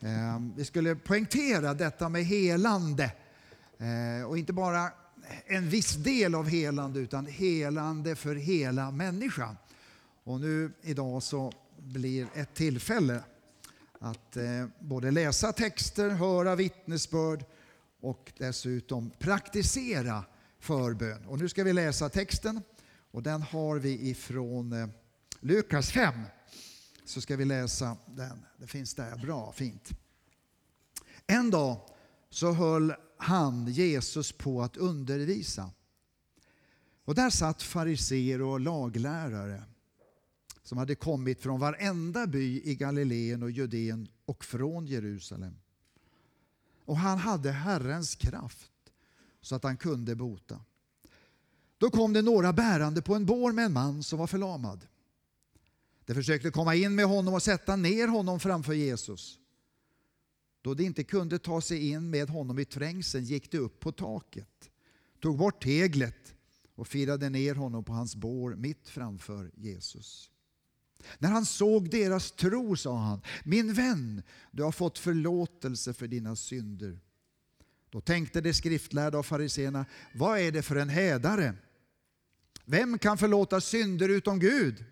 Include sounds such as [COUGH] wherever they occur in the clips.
Ehm, vi skulle poängtera detta med helande. Ehm, och inte bara en viss del av helande utan helande för hela människan. Och nu idag så blir ett tillfälle att eh, både läsa texter, höra vittnesbörd och dessutom praktisera förbön. Och nu ska vi läsa texten och den har vi ifrån eh, Lukas 5. Så ska vi läsa den. Det finns där, bra, fint. En dag så höll han, Jesus, på att undervisa. Och där satt fariseer och laglärare som hade kommit från varenda by i Galileen och Judeen och från Jerusalem. Och han hade Herrens kraft så att han kunde bota. Då kom det några bärande på en bår med en man som var förlamad. De försökte komma in med honom och sätta ner honom framför Jesus. Då de inte kunde ta sig in med honom i trängseln gick de upp på taket, tog bort teglet och firade ner honom på hans bår mitt framför Jesus. När han såg deras tro sa han, min vän, du har fått förlåtelse för dina synder. Då tänkte de skriftlärda och fariseerna, vad är det för en hädare? Vem kan förlåta synder utom Gud?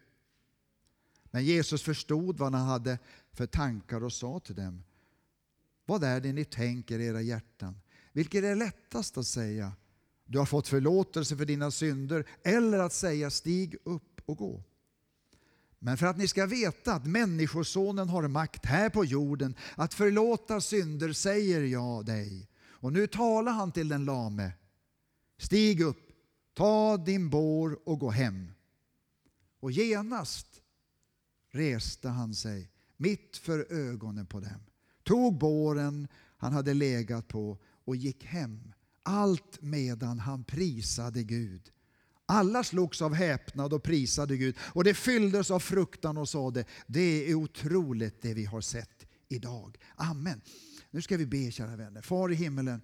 Men Jesus förstod vad han hade för tankar och sa till dem, vad är det ni tänker i era hjärtan? Vilket är lättast att säga, du har fått förlåtelse för dina synder, eller att säga, stig upp och gå. Men för att ni ska veta att Människosonen har makt här på jorden att förlåta synder säger jag dig. Och nu talar han till den lame. Stig upp, ta din bår och gå hem. Och genast reste han sig mitt för ögonen på dem, tog båren han hade legat på och gick hem. Allt medan han prisade Gud. Alla slogs av häpnad och prisade Gud och det fylldes av fruktan och sade det är otroligt det vi har sett idag. Amen. Nu ska vi be kära vänner. Far i himmelen.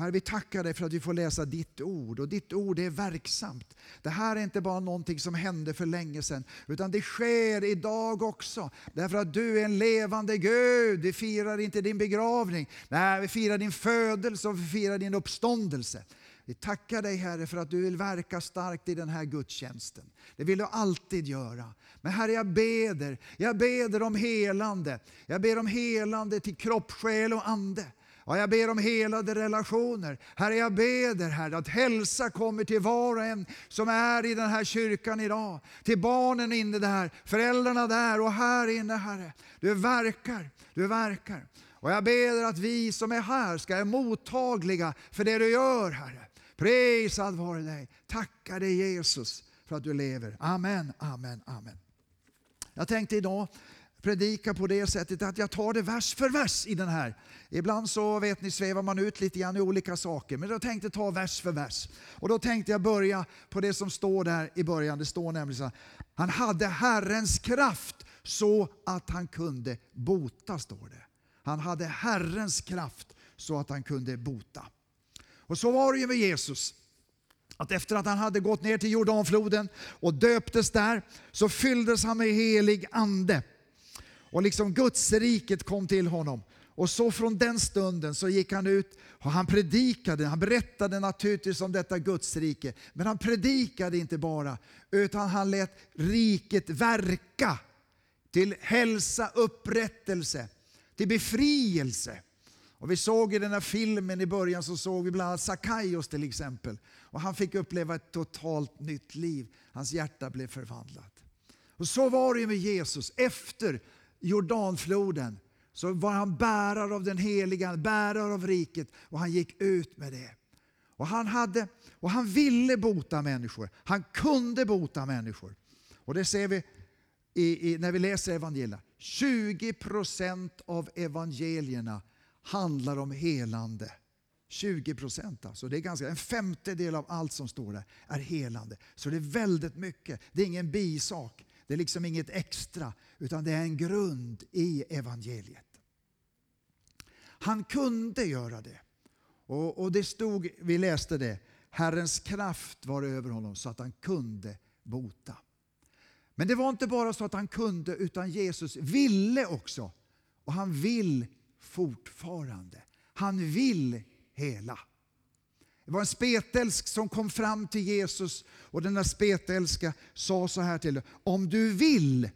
Herre, vi tackar dig för att vi får läsa ditt ord och ditt ord är verksamt. Det här är inte bara någonting som hände för länge sedan utan det sker idag också. Därför att du är en levande Gud. Vi firar inte din begravning, nej vi firar din födelse och vi firar din uppståndelse. Vi tackar dig Herre för att du vill verka starkt i den här gudstjänsten. Det vill du alltid göra. Men Herre jag beder, jag beder om helande. Jag ber om helande till kropp, själ och ande. Ja, jag ber om helade relationer. Herre, jag beder Herre, att hälsa kommer till var och en som är i den här kyrkan idag. Till barnen inne där, föräldrarna där och här inne Herre. Du verkar, du verkar. Och jag ber att vi som är här ska vara mottagliga för det du gör Herre. Prisad vare dig. Tackar dig Jesus för att du lever. Amen, amen, amen. Jag tänkte idag predika på det sättet att jag tar det vers för vers i den här. Ibland så vet ni svävar man ut lite grann i olika saker, men jag tänkte ta vers för vers. Och då tänkte jag börja på det som står där i början. Det står nämligen så här, han hade Herrens kraft så att han kunde bota, står det. Han hade Herrens kraft så att han kunde bota. Och så var det ju med Jesus. Att efter att han hade gått ner till Jordanfloden och döptes där så fylldes han med helig ande. Och liksom Guds riket kom till honom. Och så från den stunden så gick han ut och han predikade, han berättade naturligtvis om detta Guds rike. Men han predikade inte bara, utan han lät riket verka till hälsa, upprättelse, till befrielse. Och vi såg i den här filmen i början så såg vi bland annat Sakaios till exempel. Och han fick uppleva ett totalt nytt liv. Hans hjärta blev förvandlat. Och så var det med Jesus. Efter Jordanfloden så var han bärare av den heliga, bärare av riket och han gick ut med det. Och han, hade, och han ville bota människor. Han kunde bota människor. Och det ser vi i, i, när vi läser evangelierna. 20 procent av evangelierna handlar om helande. 20 procent alltså. Det är ganska, en femtedel av allt som står där är helande. Så det är väldigt mycket. Det är ingen bisak. Det är liksom inget extra, utan det är en grund i evangeliet. Han kunde göra det. Och, och det stod, vi läste det, Herrens kraft var över honom så att han kunde bota. Men det var inte bara så att han kunde, utan Jesus ville också. Och han vill fortfarande. Han vill hela. Det var en spetälsk som kom fram till Jesus och denna spetälska sa så här till honom. Om du vill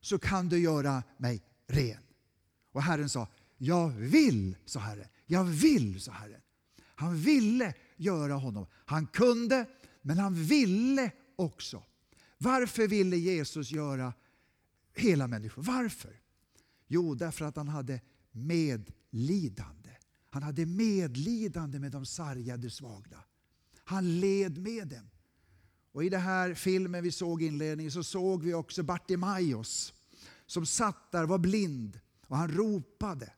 så kan du göra mig ren. Och Herren sa, jag vill, sa Herren. Jag vill, sa Herren. Han ville göra honom. Han kunde, men han ville också. Varför ville Jesus göra hela människor? Varför? Jo, därför att han hade medlidande. Han hade medlidande med de sargade svagna. Han led med dem. Och I den här filmen vi såg i inledningen så såg vi också Bartimaeus som satt där, var blind och han ropade.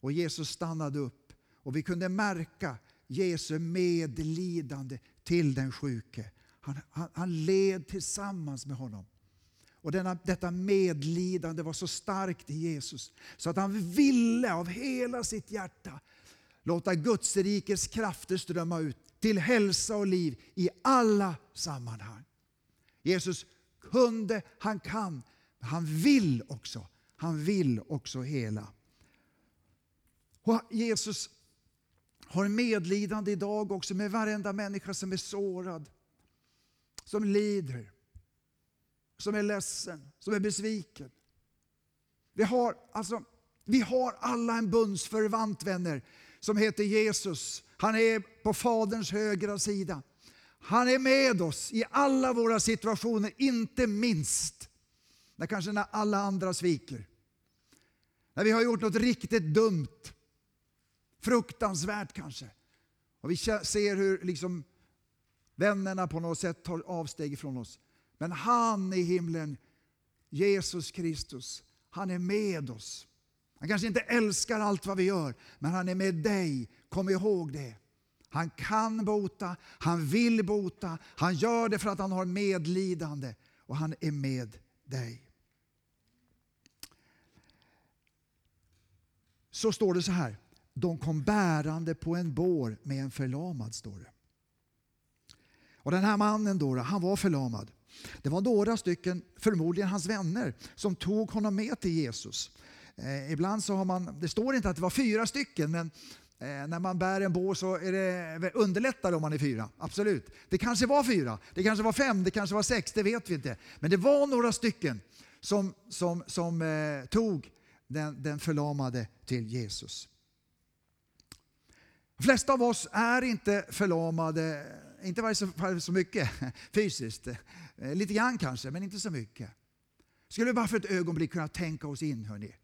Och Jesus stannade upp och vi kunde märka Jesu medlidande till den sjuke. Han, han, han led tillsammans med honom. Och denna, detta medlidande var så starkt i Jesus så att han ville av hela sitt hjärta låta Guds rikes krafter strömma ut till hälsa och liv i alla sammanhang. Jesus kunde, han kan, han vill också. Han vill också hela. Och Jesus har medlidande idag också med varenda människa som är sårad, som lider, som är ledsen, som är besviken. Vi har, alltså, vi har alla en bundsförvant, vänner, som heter Jesus. Han är på Faderns högra sida. Han är med oss i alla våra situationer, inte minst när kanske när alla andra sviker. När vi har gjort något riktigt dumt, fruktansvärt kanske. Och vi ser hur liksom vännerna på något sätt tar avsteg från oss. Men han i himlen, Jesus Kristus, han är med oss. Han kanske inte älskar allt vad vi gör, men han är med dig. Kom ihåg det. Han kan bota, han vill bota, han gör det för att han har medlidande och han är med dig. Så står det så här. De kom bärande på en bår med en förlamad, står det. Och den här mannen då, han var förlamad. Det var några stycken, förmodligen hans vänner, som tog honom med till Jesus. Eh, ibland så har man, det står inte att det var fyra stycken, men eh, när man bär en bår så är det underlättare om man är fyra. Absolut. Det kanske var fyra, det kanske var fem, det kanske var sex, det vet vi inte. Men det var några stycken som, som, som eh, tog den, den förlamade till Jesus. De flesta av oss är inte förlamade, inte varje så mycket [LAUGHS] fysiskt. Eh, lite grann kanske, men inte så mycket. Skulle vi bara för ett ögonblick kunna tänka oss in, hörni.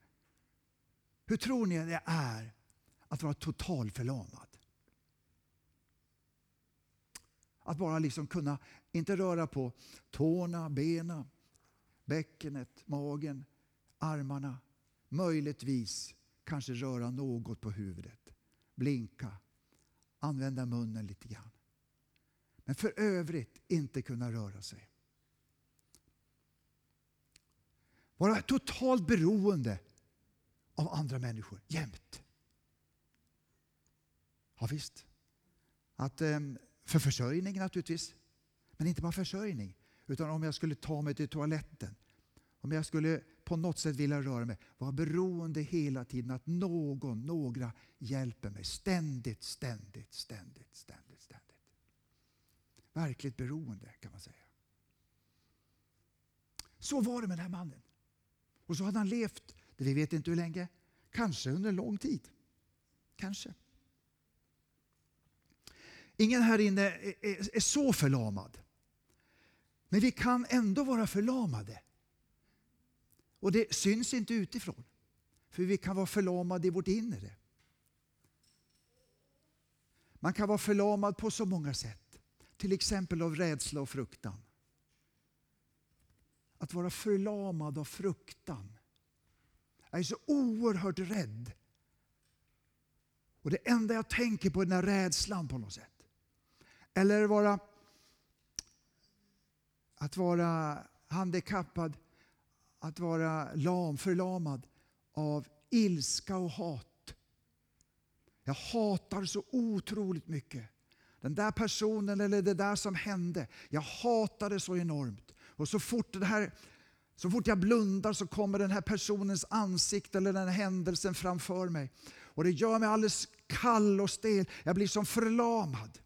Hur tror ni det är att vara totalförlamad? Att bara liksom kunna, inte röra på tårna, benen, bäckenet, magen, armarna. Möjligtvis kanske röra något på huvudet, blinka, använda munnen lite grann. Men för övrigt inte kunna röra sig. Vara totalt beroende av andra människor jämt. Ja, visst. Att, ehm, för försörjning naturligtvis. Men inte bara försörjning. Utan om jag skulle ta mig till toaletten. Om jag skulle på något sätt vilja röra mig. Vara beroende hela tiden att någon, några hjälper mig. Ständigt, ständigt, ständigt, ständigt, ständigt. Verkligt beroende kan man säga. Så var det med den här mannen. Och så hade han levt, vi vet inte hur länge, kanske under lång tid. Kanske. Ingen här inne är, är, är så förlamad. Men vi kan ändå vara förlamade. Och det syns inte utifrån. För vi kan vara förlamade i vårt inre. Man kan vara förlamad på så många sätt. Till exempel av rädsla och fruktan. Att vara förlamad av fruktan. Jag är så oerhört rädd. Och det enda jag tänker på är den här rädslan på något sätt. Eller vara, att vara handikappad att vara lam, förlamad av ilska och hat. Jag hatar så otroligt mycket. Den där personen eller det där som hände. Jag hatar det så enormt. Och så fort det här så fort jag blundar så kommer den här personens ansikte eller den här händelsen framför mig. Och det gör mig alldeles kall och stel. Jag blir som förlamad.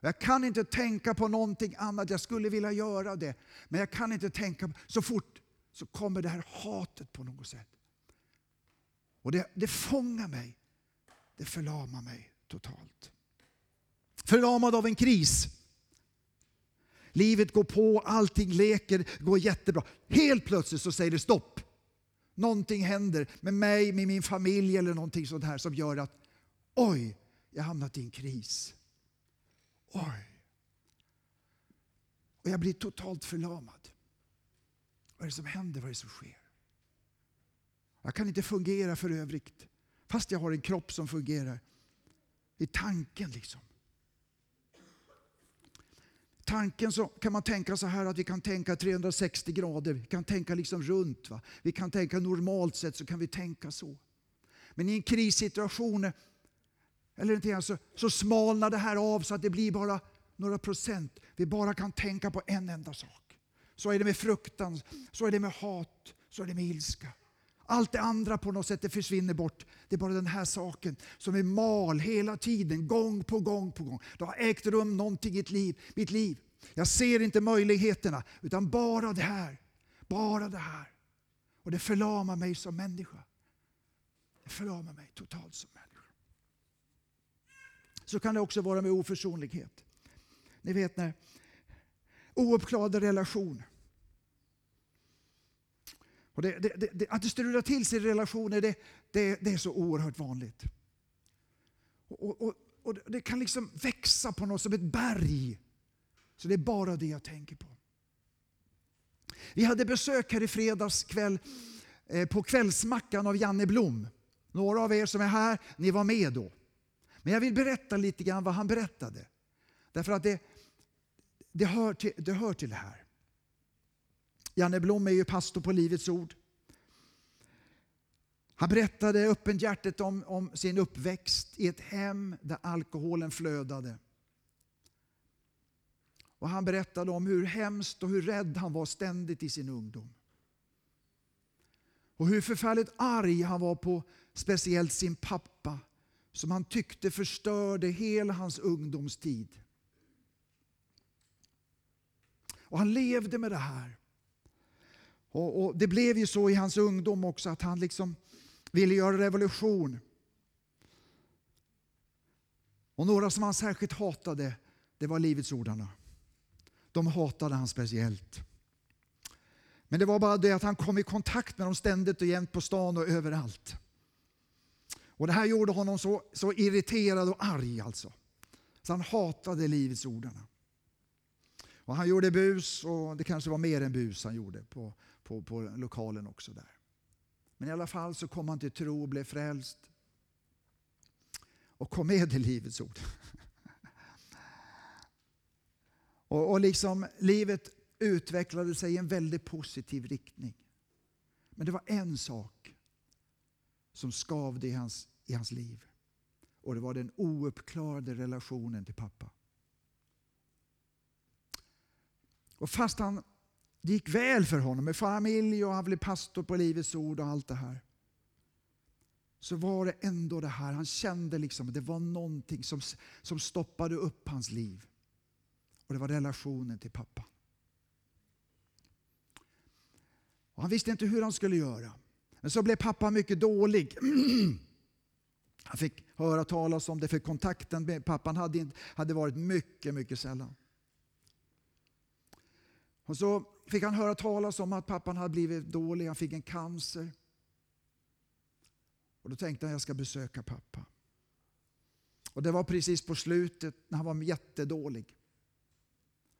Jag kan inte tänka på någonting annat. Jag skulle vilja göra det. Men jag kan inte tänka. Så fort så kommer det här hatet på något sätt. Och det, det fångar mig. Det förlamar mig totalt. Förlamad av en kris. Livet går på, allting leker, går jättebra. Helt plötsligt så säger det stopp. Någonting händer med mig, med min familj eller någonting sånt här som gör att oj, jag har hamnat i en kris. Oj. Och jag blir totalt förlamad. Vad är det som händer? Vad är det som sker? Jag kan inte fungera för övrigt. Fast jag har en kropp som fungerar. I tanken liksom. Tanken så kan man tänka så här att vi kan tänka 360 grader. Vi kan tänka liksom runt. Va? Vi kan tänka normalt sett så kan vi tänka så. Men i en krissituation eller inte så, så smalnar det här av så att det blir bara några procent. Vi bara kan tänka på en enda sak. Så är det med fruktan, så är det med hat, så är det med ilska. Allt det andra på något sätt det försvinner bort. Det är bara den här saken som är mal hela tiden, gång på gång på gång. Det har ägt rum någonting i ett liv, mitt liv. Jag ser inte möjligheterna, utan bara det här. Bara det här. Och det förlamar mig som människa. Det förlamar mig totalt som människa. Så kan det också vara med oförsonlighet. Ni vet när ouppklarade relationer. Och det, det, det, att det strular till sig i relationer, det, det, är så oerhört vanligt. Och, och, och, Det kan liksom växa på något som ett berg. Så det är bara det jag tänker på. Vi hade besök här i fredags kväll eh, på Kvällsmackan av Janne Blom. Några av er som är här, ni var med då. Men jag vill berätta lite grann vad han berättade. Därför att det, det, hör, till, det hör till det här. Janne Blom är ju pastor på Livets Ord. Han berättade öppenhjärtigt om, om sin uppväxt i ett hem där alkoholen flödade. Och han berättade om hur hemskt och hur rädd han var ständigt i sin ungdom. Och hur förfärligt arg han var på speciellt sin pappa som han tyckte förstörde hela hans ungdomstid. Och han levde med det här. Och, och, Det blev ju så i hans ungdom också att han liksom ville göra revolution. Och några som han särskilt hatade, det var Livets ordarna. De hatade han speciellt. Men det var bara det att han kom i kontakt med dem ständigt och jämt på stan och överallt. Och Det här gjorde honom så, så irriterad och arg alltså. Så han hatade Livets ordarna. Och han gjorde bus, och det kanske var mer än bus han gjorde på, på, på lokalen också där. Men i alla fall så kom han till tro och blev frälst. Och kom med i Livets ord. [LAUGHS] och, och liksom livet utvecklade sig i en väldigt positiv riktning. Men det var en sak som skavde i hans, i hans liv. Och det var den ouppklarade relationen till pappa. Och fast han, det gick väl för honom med familj och han blev pastor på Livets Ord och allt det här. Så var det ändå det här, han kände liksom att det var någonting som, som stoppade upp hans liv. Och det var relationen till pappa. Och han visste inte hur han skulle göra. Men så blev pappa mycket dålig. [CLEARS THROAT] Han fick höra talas om det för kontakten med pappan hade, hade varit mycket, mycket sällan. Och så fick han höra talas om att pappan hade blivit dålig, han fick en cancer. Och Då tänkte han jag ska besöka pappa. Och Det var precis på slutet när han var jättedålig.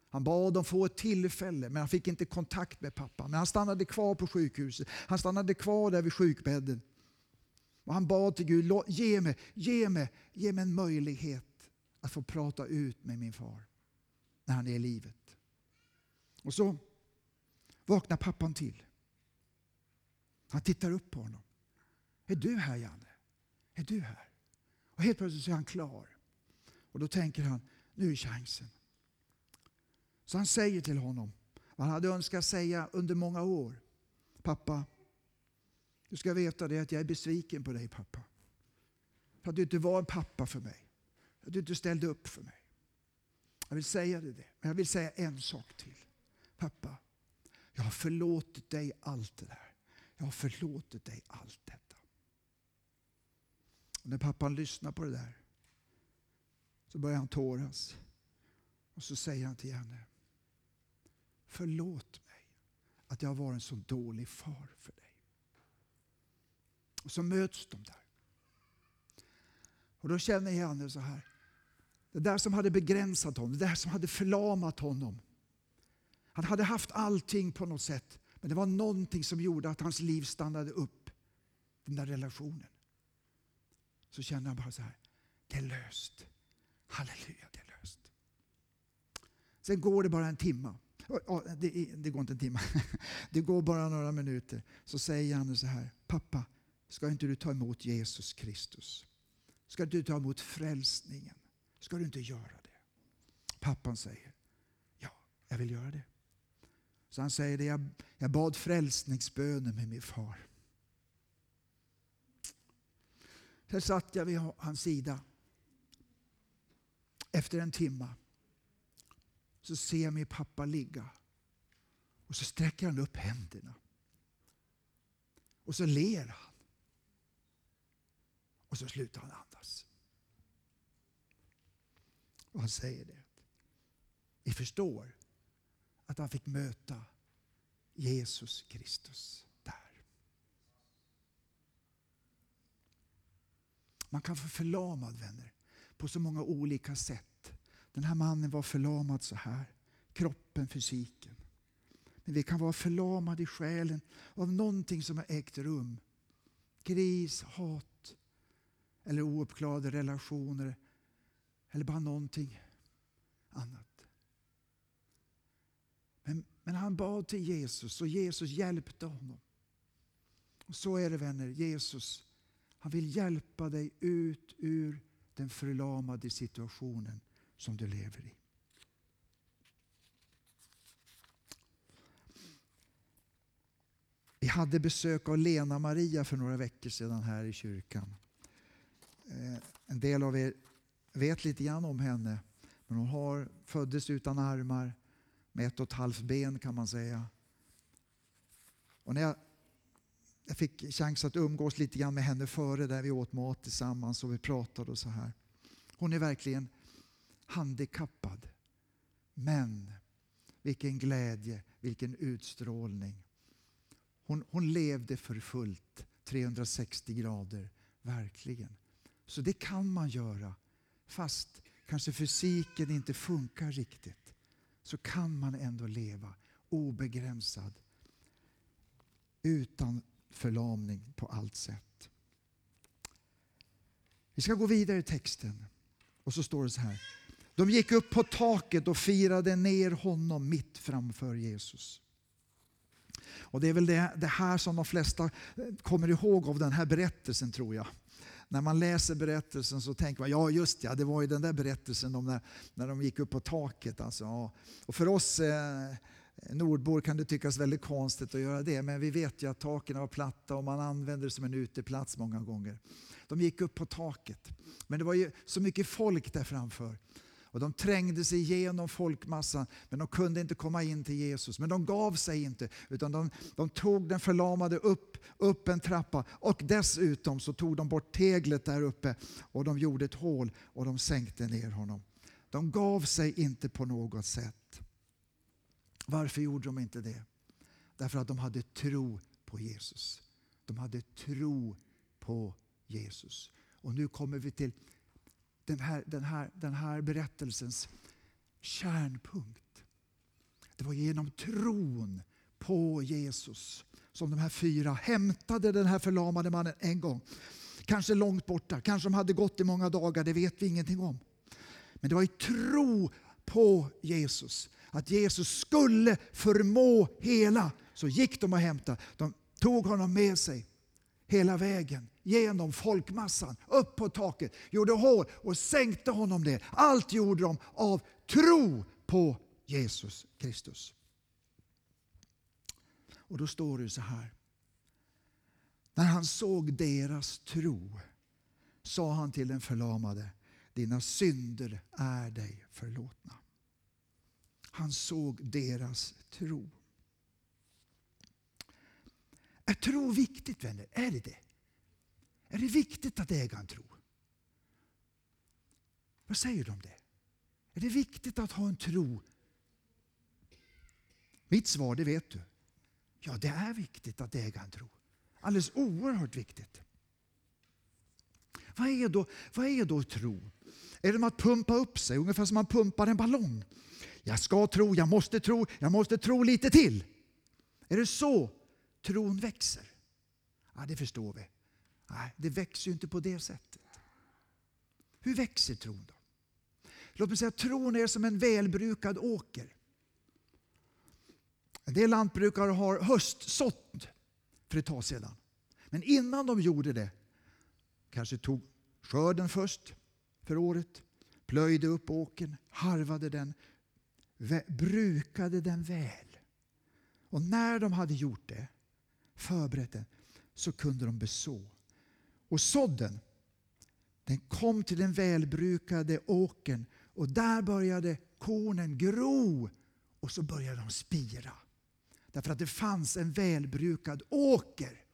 Han bad om få ett tillfälle, men han fick inte kontakt med pappa. Men han stannade kvar på sjukhuset. Han stannade kvar där vid sjukbädden. Och han bad till Gud, ge mig, ge, mig, ge mig en möjlighet att få prata ut med min far när han är i livet. Och så vaknar pappan till. Han tittar upp på honom. Är du här Janne? Är du här? Och helt plötsligt så är han klar. Och då tänker han, nu är chansen. Så han säger till honom vad han hade önskat säga under många år. Pappa, du ska veta det att jag är besviken på dig pappa. För att du inte var en pappa för mig. För att du inte ställde upp för mig. Jag vill säga dig det, men jag vill säga en sak till. Pappa, jag har förlåtit dig allt det där. Jag har förlåtit dig allt detta. Och när pappan lyssnar på det där så börjar han tåras. Och så säger han till henne. Förlåt mig att jag har varit en så dålig far för dig. Och så möts de där. Och då känner Janne så här. Det där som hade begränsat honom, det där som hade förlamat honom. Han hade haft allting på något sätt. Men det var någonting som gjorde att hans liv stannade upp. Den där relationen. Så kände han bara så här. Det är löst. Halleluja, det är löst. Sen går det bara en timme. Det, det, går inte en timme. [LAUGHS] Det går bara några minuter. Så säger han så här. Pappa, ska inte du ta emot Jesus Kristus? Ska du ta emot frälsningen? Ska du inte göra det? Pappan säger, ja, jag vill göra det. Så han säger det, jag, jag bad frälsningsbönen med min far. Sen satt jag vid hans sida. Efter en timme så ser jag min pappa ligga. Och så sträcker han upp händerna. Och så ler han. Och så slutar han andas. Och han säger det. Vi förstår att han fick möta Jesus Kristus där. Man kan få förlamad vänner på så många olika sätt. Den här mannen var förlamad så här. Kroppen, fysiken. Men vi kan vara förlamade i själen av någonting som har ägt rum. Kris, hat eller ouppklarade relationer eller bara någonting annat. Men, men han bad till Jesus och Jesus hjälpte honom. Och så är det vänner, Jesus han vill hjälpa dig ut ur den förlamade situationen som du lever i. Vi hade besök av Lena Maria för några veckor sedan här i kyrkan. Eh, en del av er vet lite grann om henne. Men hon har, föddes utan armar, med ett och ett halvt ben kan man säga. Och när jag, jag fick chans att umgås lite grann med henne före där vi åt mat tillsammans och vi pratade och så här. Hon är verkligen handikappad. Men vilken glädje, vilken utstrålning. Hon, hon levde för fullt 360 grader, verkligen. Så det kan man göra fast kanske fysiken inte funkar riktigt så kan man ändå leva obegränsad utan förlamning på allt sätt. Vi ska gå vidare i texten. Och så står det så här. De gick upp på taket och firade ner honom mitt framför Jesus. Och Det är väl det, det här som de flesta kommer ihåg av den här berättelsen tror jag när man läser berättelsen så tänker man, ja just ja, det var ju den där berättelsen om när, när de gick upp på taket. Alltså, ja. Och för oss eh, nordbor kan det tyckas väldigt konstigt att göra det, men vi vet ju att taken var platta och man använder det som en uteplats många gånger. De gick upp på taket, men det var ju så mycket folk där framför. Och de trängde sig igenom folkmassan men de kunde inte komma in till Jesus. Men de gav sig inte utan de, de tog den förlamade upp, upp en trappa och dessutom så tog de bort teglet där uppe och de gjorde ett hål och de sänkte ner honom. De gav sig inte på något sätt. Varför gjorde de inte det? Därför att de hade tro på Jesus. De hade tro på Jesus. Och nu kommer vi till den här, den här, den här berättelsens kärnpunkt. Det var genom tron på Jesus som de här fyra hämtade den här förlamade mannen en gång. Kanske långt borta, kanske de hade gått i många dagar, det vet vi ingenting om. Men det var i tro på Jesus, att Jesus skulle förmå hela, så gick de och hämtade. De tog honom med sig hela vägen genom folkmassan, upp på taket, gjorde hål och sänkte honom ner. Allt gjorde de av tro på Jesus Kristus. Och då står det så här. När han såg deras tro sa han till den förlamade, dina synder är dig förlåtna. Han såg deras tro. Är tro viktigt vänner? Är det det? Är det viktigt att äga en tro? Vad säger du om det? Är det viktigt att ha en tro? Mitt svar, det vet du. Ja, det är viktigt att äga en tro. Alldeles oerhört viktigt. Vad är då, vad är då tro? Är det som att pumpa upp sig, ungefär som man pumpar en ballong? Jag ska tro, jag måste tro, jag måste tro lite till. Är det så tron växer? Ja, det förstår vi. Nej, det växer ju inte på det sättet. Hur växer tron då? Låt mig säga att tron är som en välbrukad åker. En del lantbrukare har höstsått för ett tag sedan. Men innan de gjorde det, kanske tog skörden först för året, plöjde upp åkern, harvade den, brukade den väl. Och när de hade gjort det, förberett den, så kunde de beså. Och sådden, den kom till den välbrukade åkern och där började kornen gro och så började de spira. Därför att det fanns en välbrukad åker.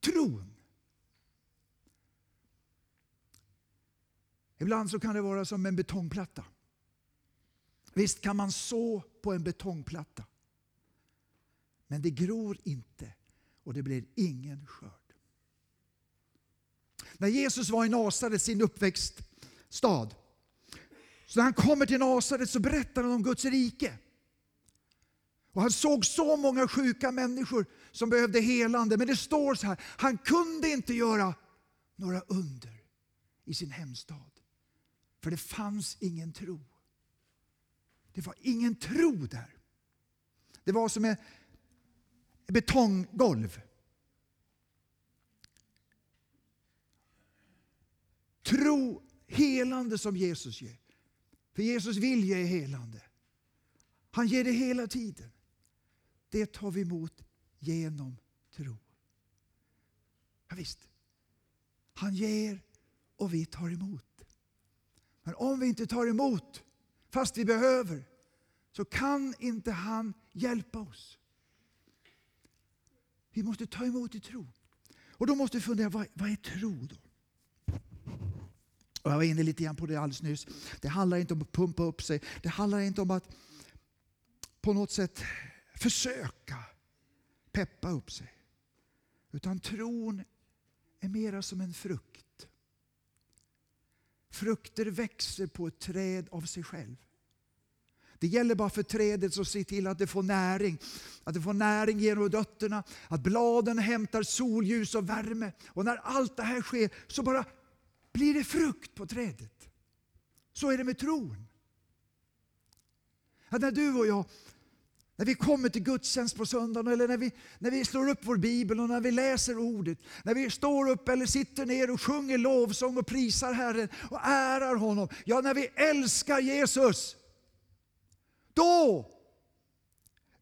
Tron. Ibland så kan det vara som en betongplatta. Visst kan man så på en betongplatta. Men det gror inte och det blir ingen skörd. När Jesus var i Nasaret, sin uppväxtstad, så när han kommer till Nasaret så berättar han om Guds rike. Och han såg så många sjuka människor som behövde helande. Men det står så här, han kunde inte göra några under i sin hemstad. För det fanns ingen tro. Det var ingen tro där. Det var som ett betonggolv. Tro, helande som Jesus ger. För Jesus vilja är helande. Han ger det hela tiden. Det tar vi emot genom tro. Ja, visst. Han ger och vi tar emot. Men om vi inte tar emot, fast vi behöver, så kan inte han hjälpa oss. Vi måste ta emot i tro. Och då måste vi fundera, vad, vad är tro då? Och jag var inne lite grann på det alldeles nyss. Det handlar inte om att pumpa upp sig. Det handlar inte om att på något sätt försöka peppa upp sig. Utan tron är mera som en frukt. Frukter växer på ett träd av sig själv. Det gäller bara för trädet att se till att det får näring. Att det får näring genom rötterna, att bladen hämtar solljus och värme. Och när allt det här sker så bara blir det frukt på trädet. Så är det med tron. Att när du och jag när vi kommer till gudstjänst på söndagen eller när vi, när vi slår upp vår bibel och när vi läser ordet. När vi står upp eller sitter ner och sjunger lovsång och prisar Herren och ärar honom. Ja, när vi älskar Jesus. Då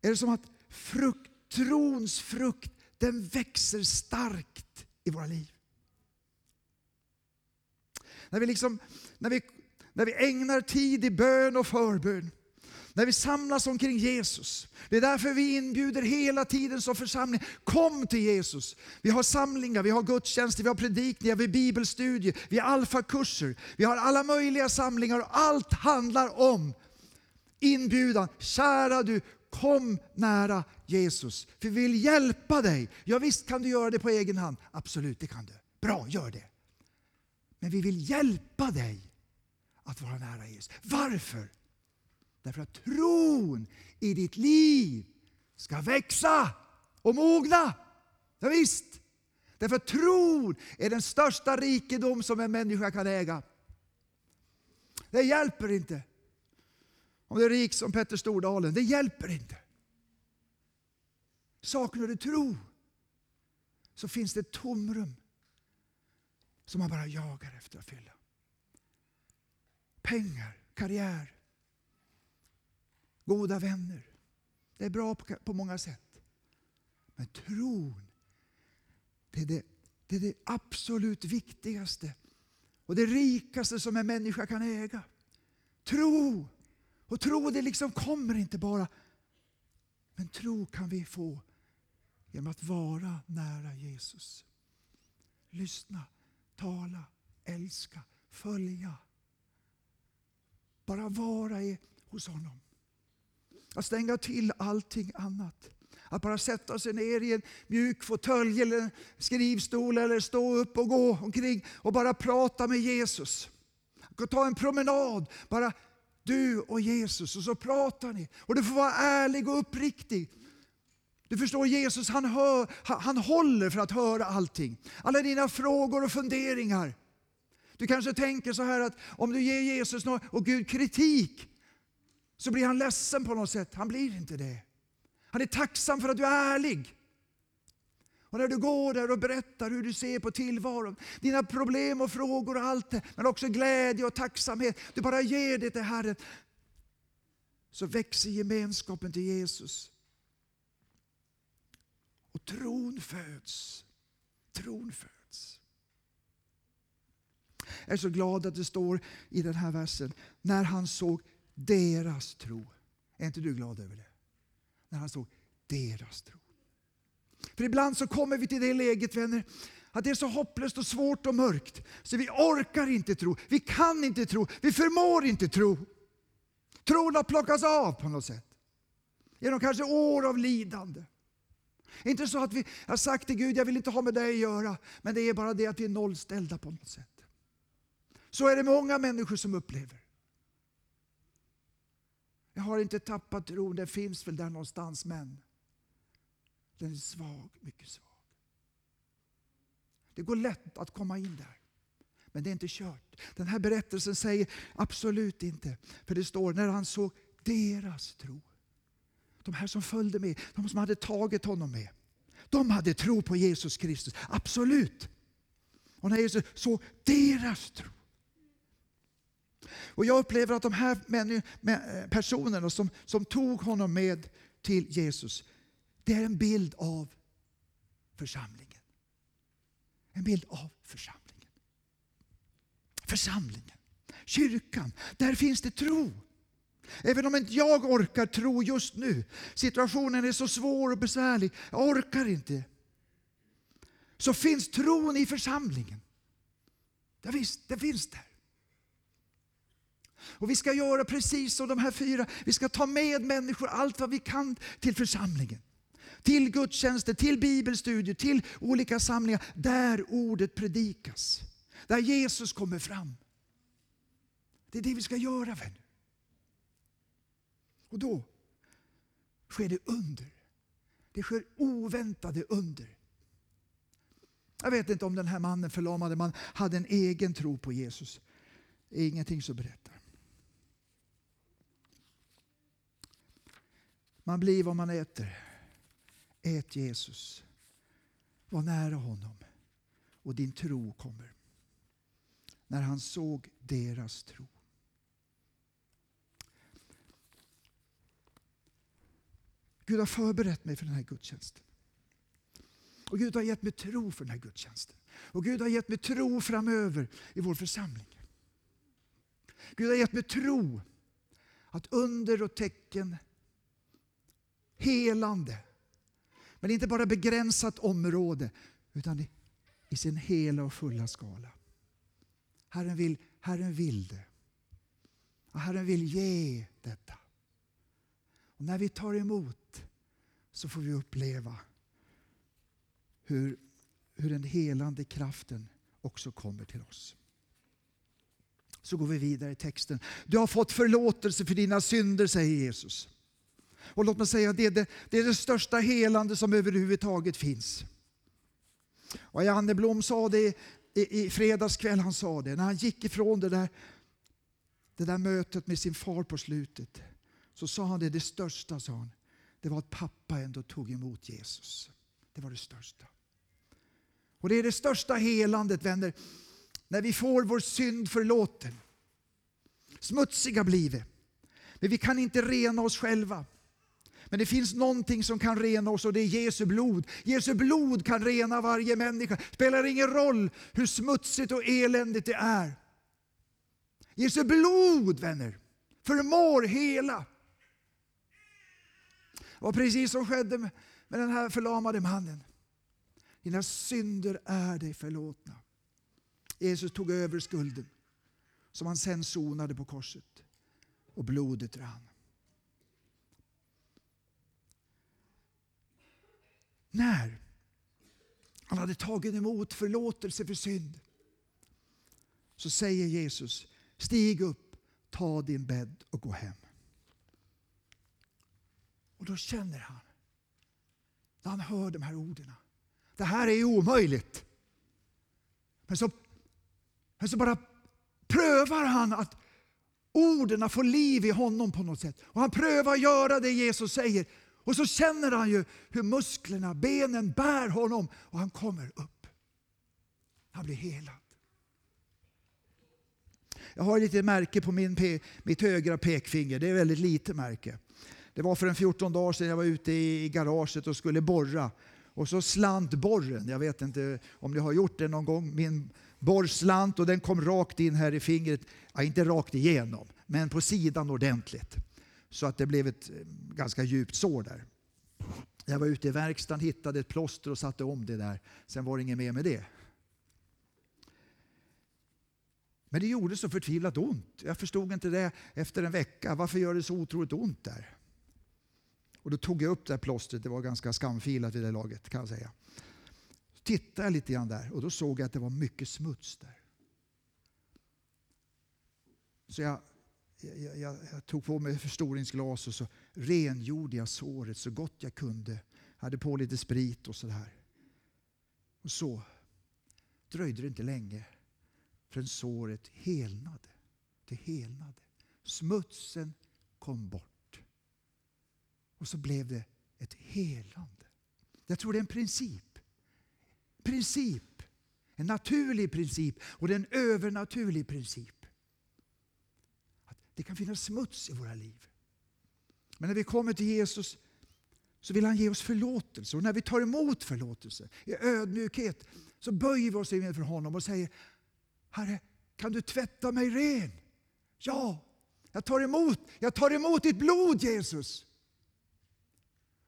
är det som att frukt, trons frukt den växer starkt i våra liv. När vi, liksom, när vi, när vi ägnar tid i bön och förbön när vi samlas omkring Jesus. Det är därför vi inbjuder hela tiden som församling. Kom till Jesus. Vi har samlingar, vi har gudstjänster, vi har predikningar, vi har bibelstudier, vi har alfakurser. Vi har alla möjliga samlingar och allt handlar om inbjudan. Kära du, kom nära Jesus. För vi vill hjälpa dig. Ja, visst kan du göra det på egen hand. Absolut, det kan du. Bra, gör det. Men vi vill hjälpa dig att vara nära Jesus. Varför? Därför att tron i ditt liv ska växa och mogna. Ja, visst. Därför att tron är den största rikedom som en människa kan äga. Det hjälper inte om du är rik som Petter Stordalen. Det hjälper inte. Saknar du tro så finns det ett tomrum som man bara jagar efter att fylla. Pengar, karriär, goda vänner. Det är bra på, många sätt. Men tron Det är det, det är det absolut viktigaste och det rikaste som en människa kan äga. Tro! Och tro det liksom kommer inte bara. Men tro kan vi få genom att vara nära Jesus. Lyssna, tala, älska, följa. Bara vara i, hos honom. Att stänga till allting annat. Att bara sätta sig ner i en mjuk fåtölj eller en skrivstol eller stå upp och gå omkring och bara prata med Jesus. Ta en promenad, bara du och Jesus och så pratar ni. Och du får vara ärlig och uppriktig. Du förstår, Jesus han, hör, han håller för att höra allting. Alla dina frågor och funderingar. Du kanske tänker så här att om du ger Jesus och Gud kritik så blir han ledsen på något sätt. Han blir inte det. Han är tacksam för att du är ärlig. Och när du går där och berättar hur du ser på tillvaron, dina problem och frågor och allt det, men också glädje och tacksamhet. Du bara ger det till Herren. Så växer gemenskapen till Jesus. Och tron föds. Tron föds. Jag är så glad att det står i den här versen, när han såg deras tro. Är inte du glad över det? När han såg deras tro. För ibland så kommer vi till det läget vänner, att det är så hopplöst och svårt och mörkt. Så vi orkar inte tro, vi kan inte tro, vi förmår inte tro. Tron har plockats av på något sätt. Genom kanske år av lidande. Inte så att vi har sagt till Gud, jag vill inte ha med dig att göra. Men det är bara det att vi är nollställda på något sätt. Så är det många människor som upplever. Jag har inte tappat tron, den finns väl där någonstans men den är svag, mycket svag. Det går lätt att komma in där. Men det är inte kört. Den här berättelsen säger absolut inte. För det står när han såg deras tro. De här som följde med, de som hade tagit honom med. De hade tro på Jesus Kristus, absolut. Och när Jesus såg deras tro. Och jag upplever att de här personerna som, som tog honom med till Jesus, det är en bild av församlingen. En bild av församlingen. Församlingen, kyrkan, där finns det tro. Även om inte jag orkar tro just nu, situationen är så svår och besvärlig, jag orkar inte. Så finns tron i församlingen. Ja, visst, det finns där. Och vi ska göra precis som de här fyra. Vi ska ta med människor allt vad vi kan till församlingen. Till gudstjänster, till bibelstudier, till olika samlingar där ordet predikas. Där Jesus kommer fram. Det är det vi ska göra vänner. Och då sker det under. Det sker oväntade under. Jag vet inte om den här mannen, förlamade man, hade en egen tro på Jesus. Det är ingenting som berättar. Man blir vad man äter. Ät Jesus. Var nära honom och din tro kommer. När han såg deras tro. Gud har förberett mig för den här gudstjänsten. Och Gud har gett mig tro för den här gudstjänsten. Och Gud har gett mig tro framöver i vår församling. Gud har gett mig tro att under och tecken helande. Men inte bara begränsat område, utan i, i sin hela och fulla skala. Herren vill, Herren vill det. Och Herren vill ge detta. Och när vi tar emot så får vi uppleva hur, hur den helande kraften också kommer till oss. Så går vi vidare i texten. Du har fått förlåtelse för dina synder, säger Jesus. Och låt mig säga, det är det, det, är det största helande som överhuvudtaget finns. Och Janne Blom sa det i, i fredagskväll, han sa det, när han gick ifrån det där, det där mötet med sin far på slutet. Så sa han det, det största sa han, det var att pappa ändå tog emot Jesus. Det var det största. Och det är det största helandet vänner, när vi får vår synd förlåten. Smutsiga blir vi, men vi kan inte rena oss själva. Men det finns någonting som kan rena oss och det är Jesu blod. Jesu blod kan rena varje människa. Det spelar ingen roll hur smutsigt och eländigt det är. Jesu blod, vänner, förmår hela. Det var precis som skedde med den här förlamade mannen. Dina synder är dig förlåtna. Jesus tog över skulden som han sen sonade på korset och blodet rann. När han hade tagit emot förlåtelse för synd så säger Jesus, stig upp, ta din bädd och gå hem. Och då känner han, när han hör de här orden, det här är omöjligt. Men så, men så bara prövar han att orden får liv i honom på något sätt. Och han prövar att göra det Jesus säger. Och så känner han ju hur musklerna, benen bär honom och han kommer upp. Han blir helad. Jag har ett litet märke på min, mitt högra pekfinger. Det är ett väldigt litet märke. Det var för en 14 dagar sedan jag var ute i garaget och skulle borra. Och så slant borren. Jag vet inte om ni har gjort det någon gång. Min borr slant och den kom rakt in här i fingret. Ja, inte rakt igenom, men på sidan ordentligt. Så att det blev ett eh, ganska djupt sår där. Jag var ute i verkstaden, hittade ett plåster och satte om det där. Sen var det inget mer med det. Men det gjorde så förtvivlat ont. Jag förstod inte det efter en vecka. Varför gör det så otroligt ont där? Och då tog jag upp det här plåstret. Det var ganska skamfilat vid det laget kan jag säga. Så tittade jag lite grann där och då såg jag att det var mycket smuts där. Så jag, jag, jag, jag tog på mig förstoringsglas och så rengjorde jag såret så gott jag kunde. Jag hade på lite sprit och sådär. Och så dröjde det inte länge förrän såret helnade. Det helnade. Smutsen kom bort. Och så blev det ett helande. Jag tror det är en princip. Princip. En naturlig princip och det är en övernaturlig princip. Att det kan finnas smuts i våra liv. Men när vi kommer till Jesus så vill han ge oss förlåtelse. Och när vi tar emot förlåtelse i ödmjukhet så böjer vi oss inför honom och säger Herre, kan du tvätta mig ren? Ja, jag tar emot, jag tar emot ditt blod Jesus.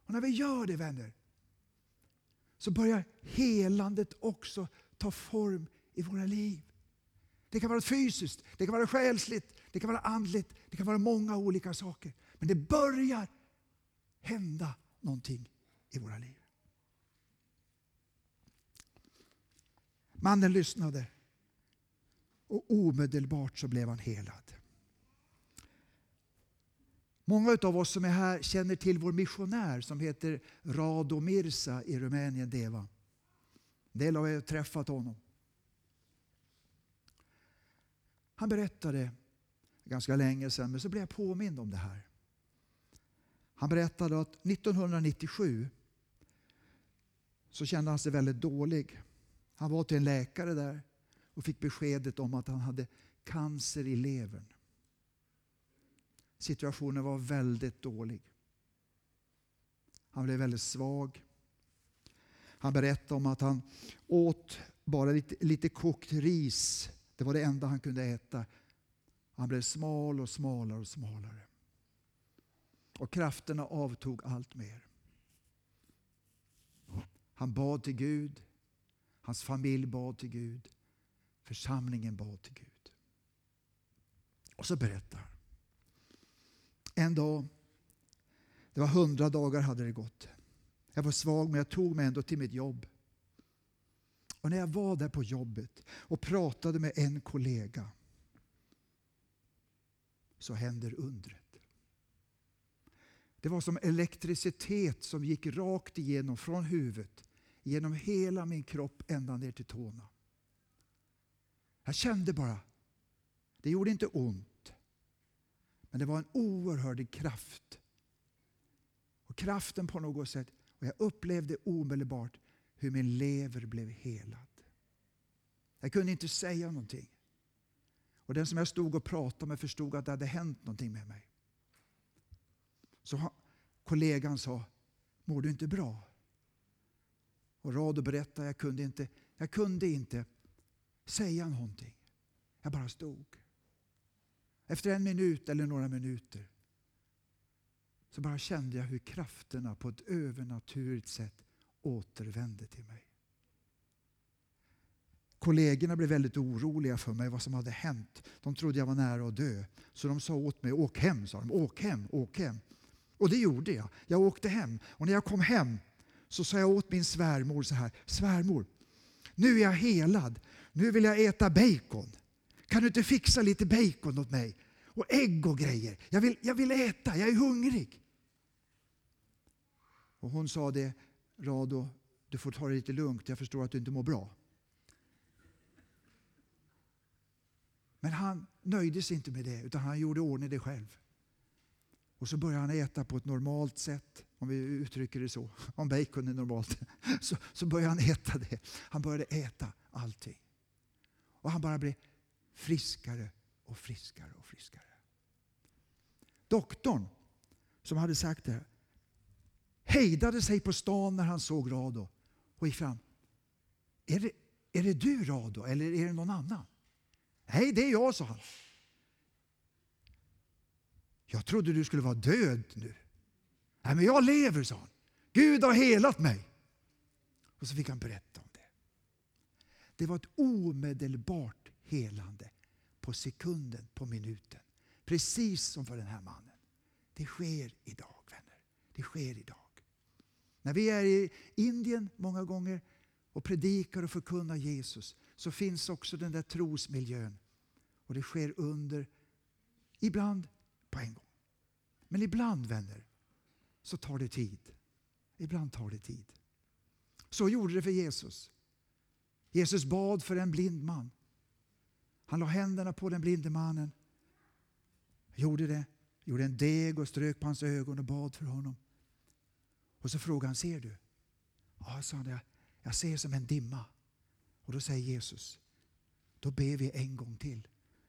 Och när vi gör det vänner, så börjar helandet också ta form i våra liv. Det kan vara fysiskt, det kan vara själsligt, det kan vara andligt, det kan vara många olika saker. Men det börjar hända någonting i våra liv. Mannen lyssnade och omedelbart så blev han helad. Många av oss som är här känner till vår missionär som heter Rado Mirza i Rumänien, Deva. En del av er har träffat honom. Han berättade ganska länge sedan, men så blev jag påmind om det här. Han berättade att 1997 så kände han sig väldigt dålig. Han var till en läkare där och fick beskedet om att han hade cancer i levern. Situationen var väldigt dålig. Han blev väldigt svag. Han berättade om att han åt bara lite, lite kokt ris. Det var det enda han kunde äta. Han blev smal och smalare och smalare. Och krafterna avtog allt mer. Han bad till Gud. Hans familj bad till Gud. Församlingen bad till Gud. Och så berättar han. En dag, det var hundra dagar hade det gått. Jag var svag men jag tog mig ändå till mitt jobb. Och när jag var där på jobbet och pratade med en kollega så händer undret. Det var som elektricitet som gick rakt igenom från huvudet genom hela min kropp ända ner till tårna. Jag kände bara, det gjorde inte ont. Men det var en oerhörd kraft. Och kraften på något sätt, och jag upplevde omedelbart hur min lever blev helad. Jag kunde inte säga någonting. Och den som jag stod och pratade med förstod att det hade hänt någonting med mig. Så kollegan sa, mår du inte bra? Och Rado berättade, jag kunde inte, jag kunde inte säga någonting. Jag bara stod. Efter en minut eller några minuter så bara kände jag hur krafterna på ett övernaturligt sätt återvände till mig. Kollegorna blev väldigt oroliga för mig, vad som hade hänt. De trodde jag var nära att dö. Så de sa åt mig, åk hem, sa de. Åk hem, åk hem. Och det gjorde jag. Jag åkte hem. Och när jag kom hem så sa jag åt min svärmor så här, svärmor, nu är jag helad. Nu vill jag äta bacon. Kan du inte fixa lite bacon åt mig? Och ägg och grejer. Jag vill, jag vill äta, jag är hungrig. Och hon sa det, Rado, du får ta det lite lugnt, jag förstår att du inte mår bra. Men han nöjde sig inte med det, utan han gjorde ordning det själv. Och så började han äta på ett normalt sätt, om vi uttrycker det så. [LAUGHS] Om bacon är normalt. [LAUGHS] Så, så började han äta det. Han började äta allting. Och han bara blev friskare och friskare och friskare. Doktorn som hade sagt det hejdade sig på stan när han såg Rado och gick fram. Är det, är det du Rado eller är det någon annan? Nej, det är jag, sa han. Jag trodde du skulle vara död nu. Nej, men jag lever, sa han. Gud har helat mig. Och så fick han berätta om det. Det var ett omedelbart helande på sekunden, på minuten. Precis som för den här mannen. Det sker idag, vänner. Det sker idag. När vi är i Indien många gånger och predikar och förkunnar Jesus så finns också den där trosmiljön. Och det sker under, ibland på en gång. Men ibland, vänner, så tar det tid. Ibland tar det tid. Så gjorde det för Jesus. Jesus bad för en blind man. Han la händerna på den blinde mannen. Gjorde det. Gjorde en deg och strök på hans ögon och bad för honom. Och så frågade han, ser du? Ja, sa han, jag ser som en dimma. Och då säger Jesus, då ber vi en gång till.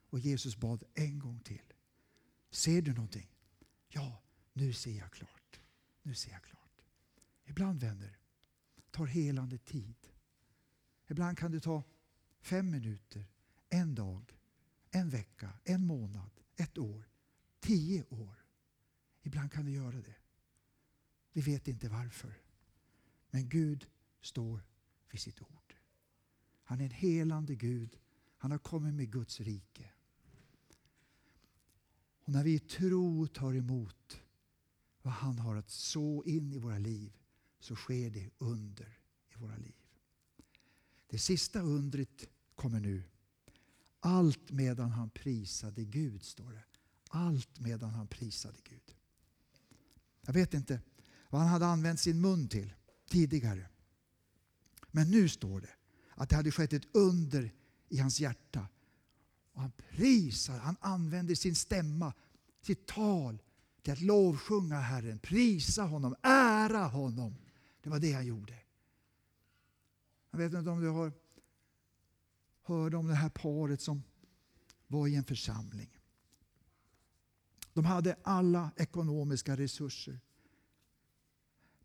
Och Jesus bad en gång till. Ser du någonting? Ja, nu ser jag klart. Nu ser jag klart. Ibland, vänner, tar helande tid. Ibland kan det ta fem minuter, en dag, en vecka, en månad, ett år, tio år. Ibland kan det göra det. Vi vet inte varför. Men Gud står vid sitt ord. Han är en helande Gud. Han har kommit med Guds rike. Och när vi i tro tar emot vad han har att så in i våra liv så sker det under i våra liv. Det sista undret kommer nu. Allt medan han prisade Gud, står det. Allt medan han prisade Gud. Jag vet inte vad han hade använt sin mun till tidigare. Men nu står det att det hade skett ett under i hans hjärta. Och han prisar, han använde sin stämma, sitt tal till att lovsjunga Herren, prisa honom, ära honom. Det var det han gjorde. Jag vet inte om du har Hörde om det här paret som var i en församling. De hade alla ekonomiska resurser.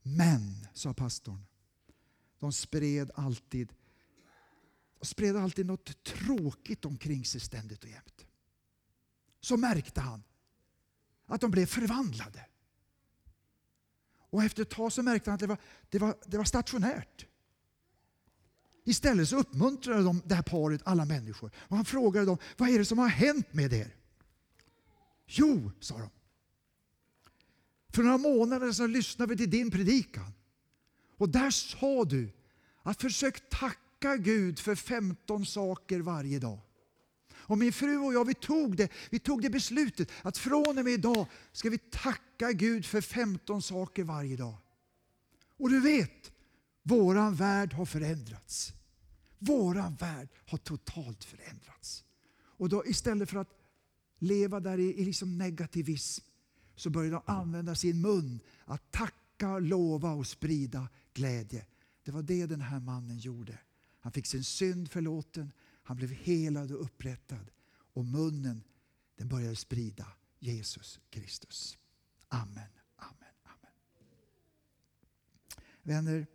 Men, sa pastorn, de spred alltid, de spred alltid något tråkigt omkring sig ständigt och jämt. Så märkte han att de blev förvandlade. Och efter ett tag så märkte han att det var, det var, det var stationärt. Istället så uppmuntrade de det här paret, alla människor. Och han frågade dem, vad är det som har hänt med er? Jo, sa de. För några månader sedan lyssnade vi till din predikan. Och där sa du att försök tacka Gud för 15 saker varje dag. Och min fru och jag vi tog, det, vi tog det beslutet att från och med idag ska vi tacka Gud för 15 saker varje dag. Och du vet, våran värld har förändrats. Våran värld har totalt förändrats. Och då istället för att leva där i, i liksom negativism så började de använda sin mun att tacka, lova och sprida glädje. Det var det den här mannen gjorde. Han fick sin synd förlåten, han blev helad och upprättad. Och munnen den började sprida Jesus Kristus. Amen, amen, amen. Vänner,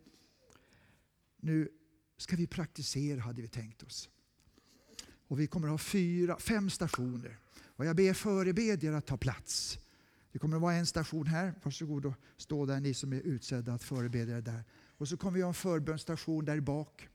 nu ska vi praktisera hade vi tänkt oss. Och vi kommer att ha fyra, fem stationer. Och jag ber förebedjare att ta plats. Det kommer att vara en station här. Varsågod och stå där ni som är utsedda att förebedja där. Och så kommer vi ha en förbönsstation där bak.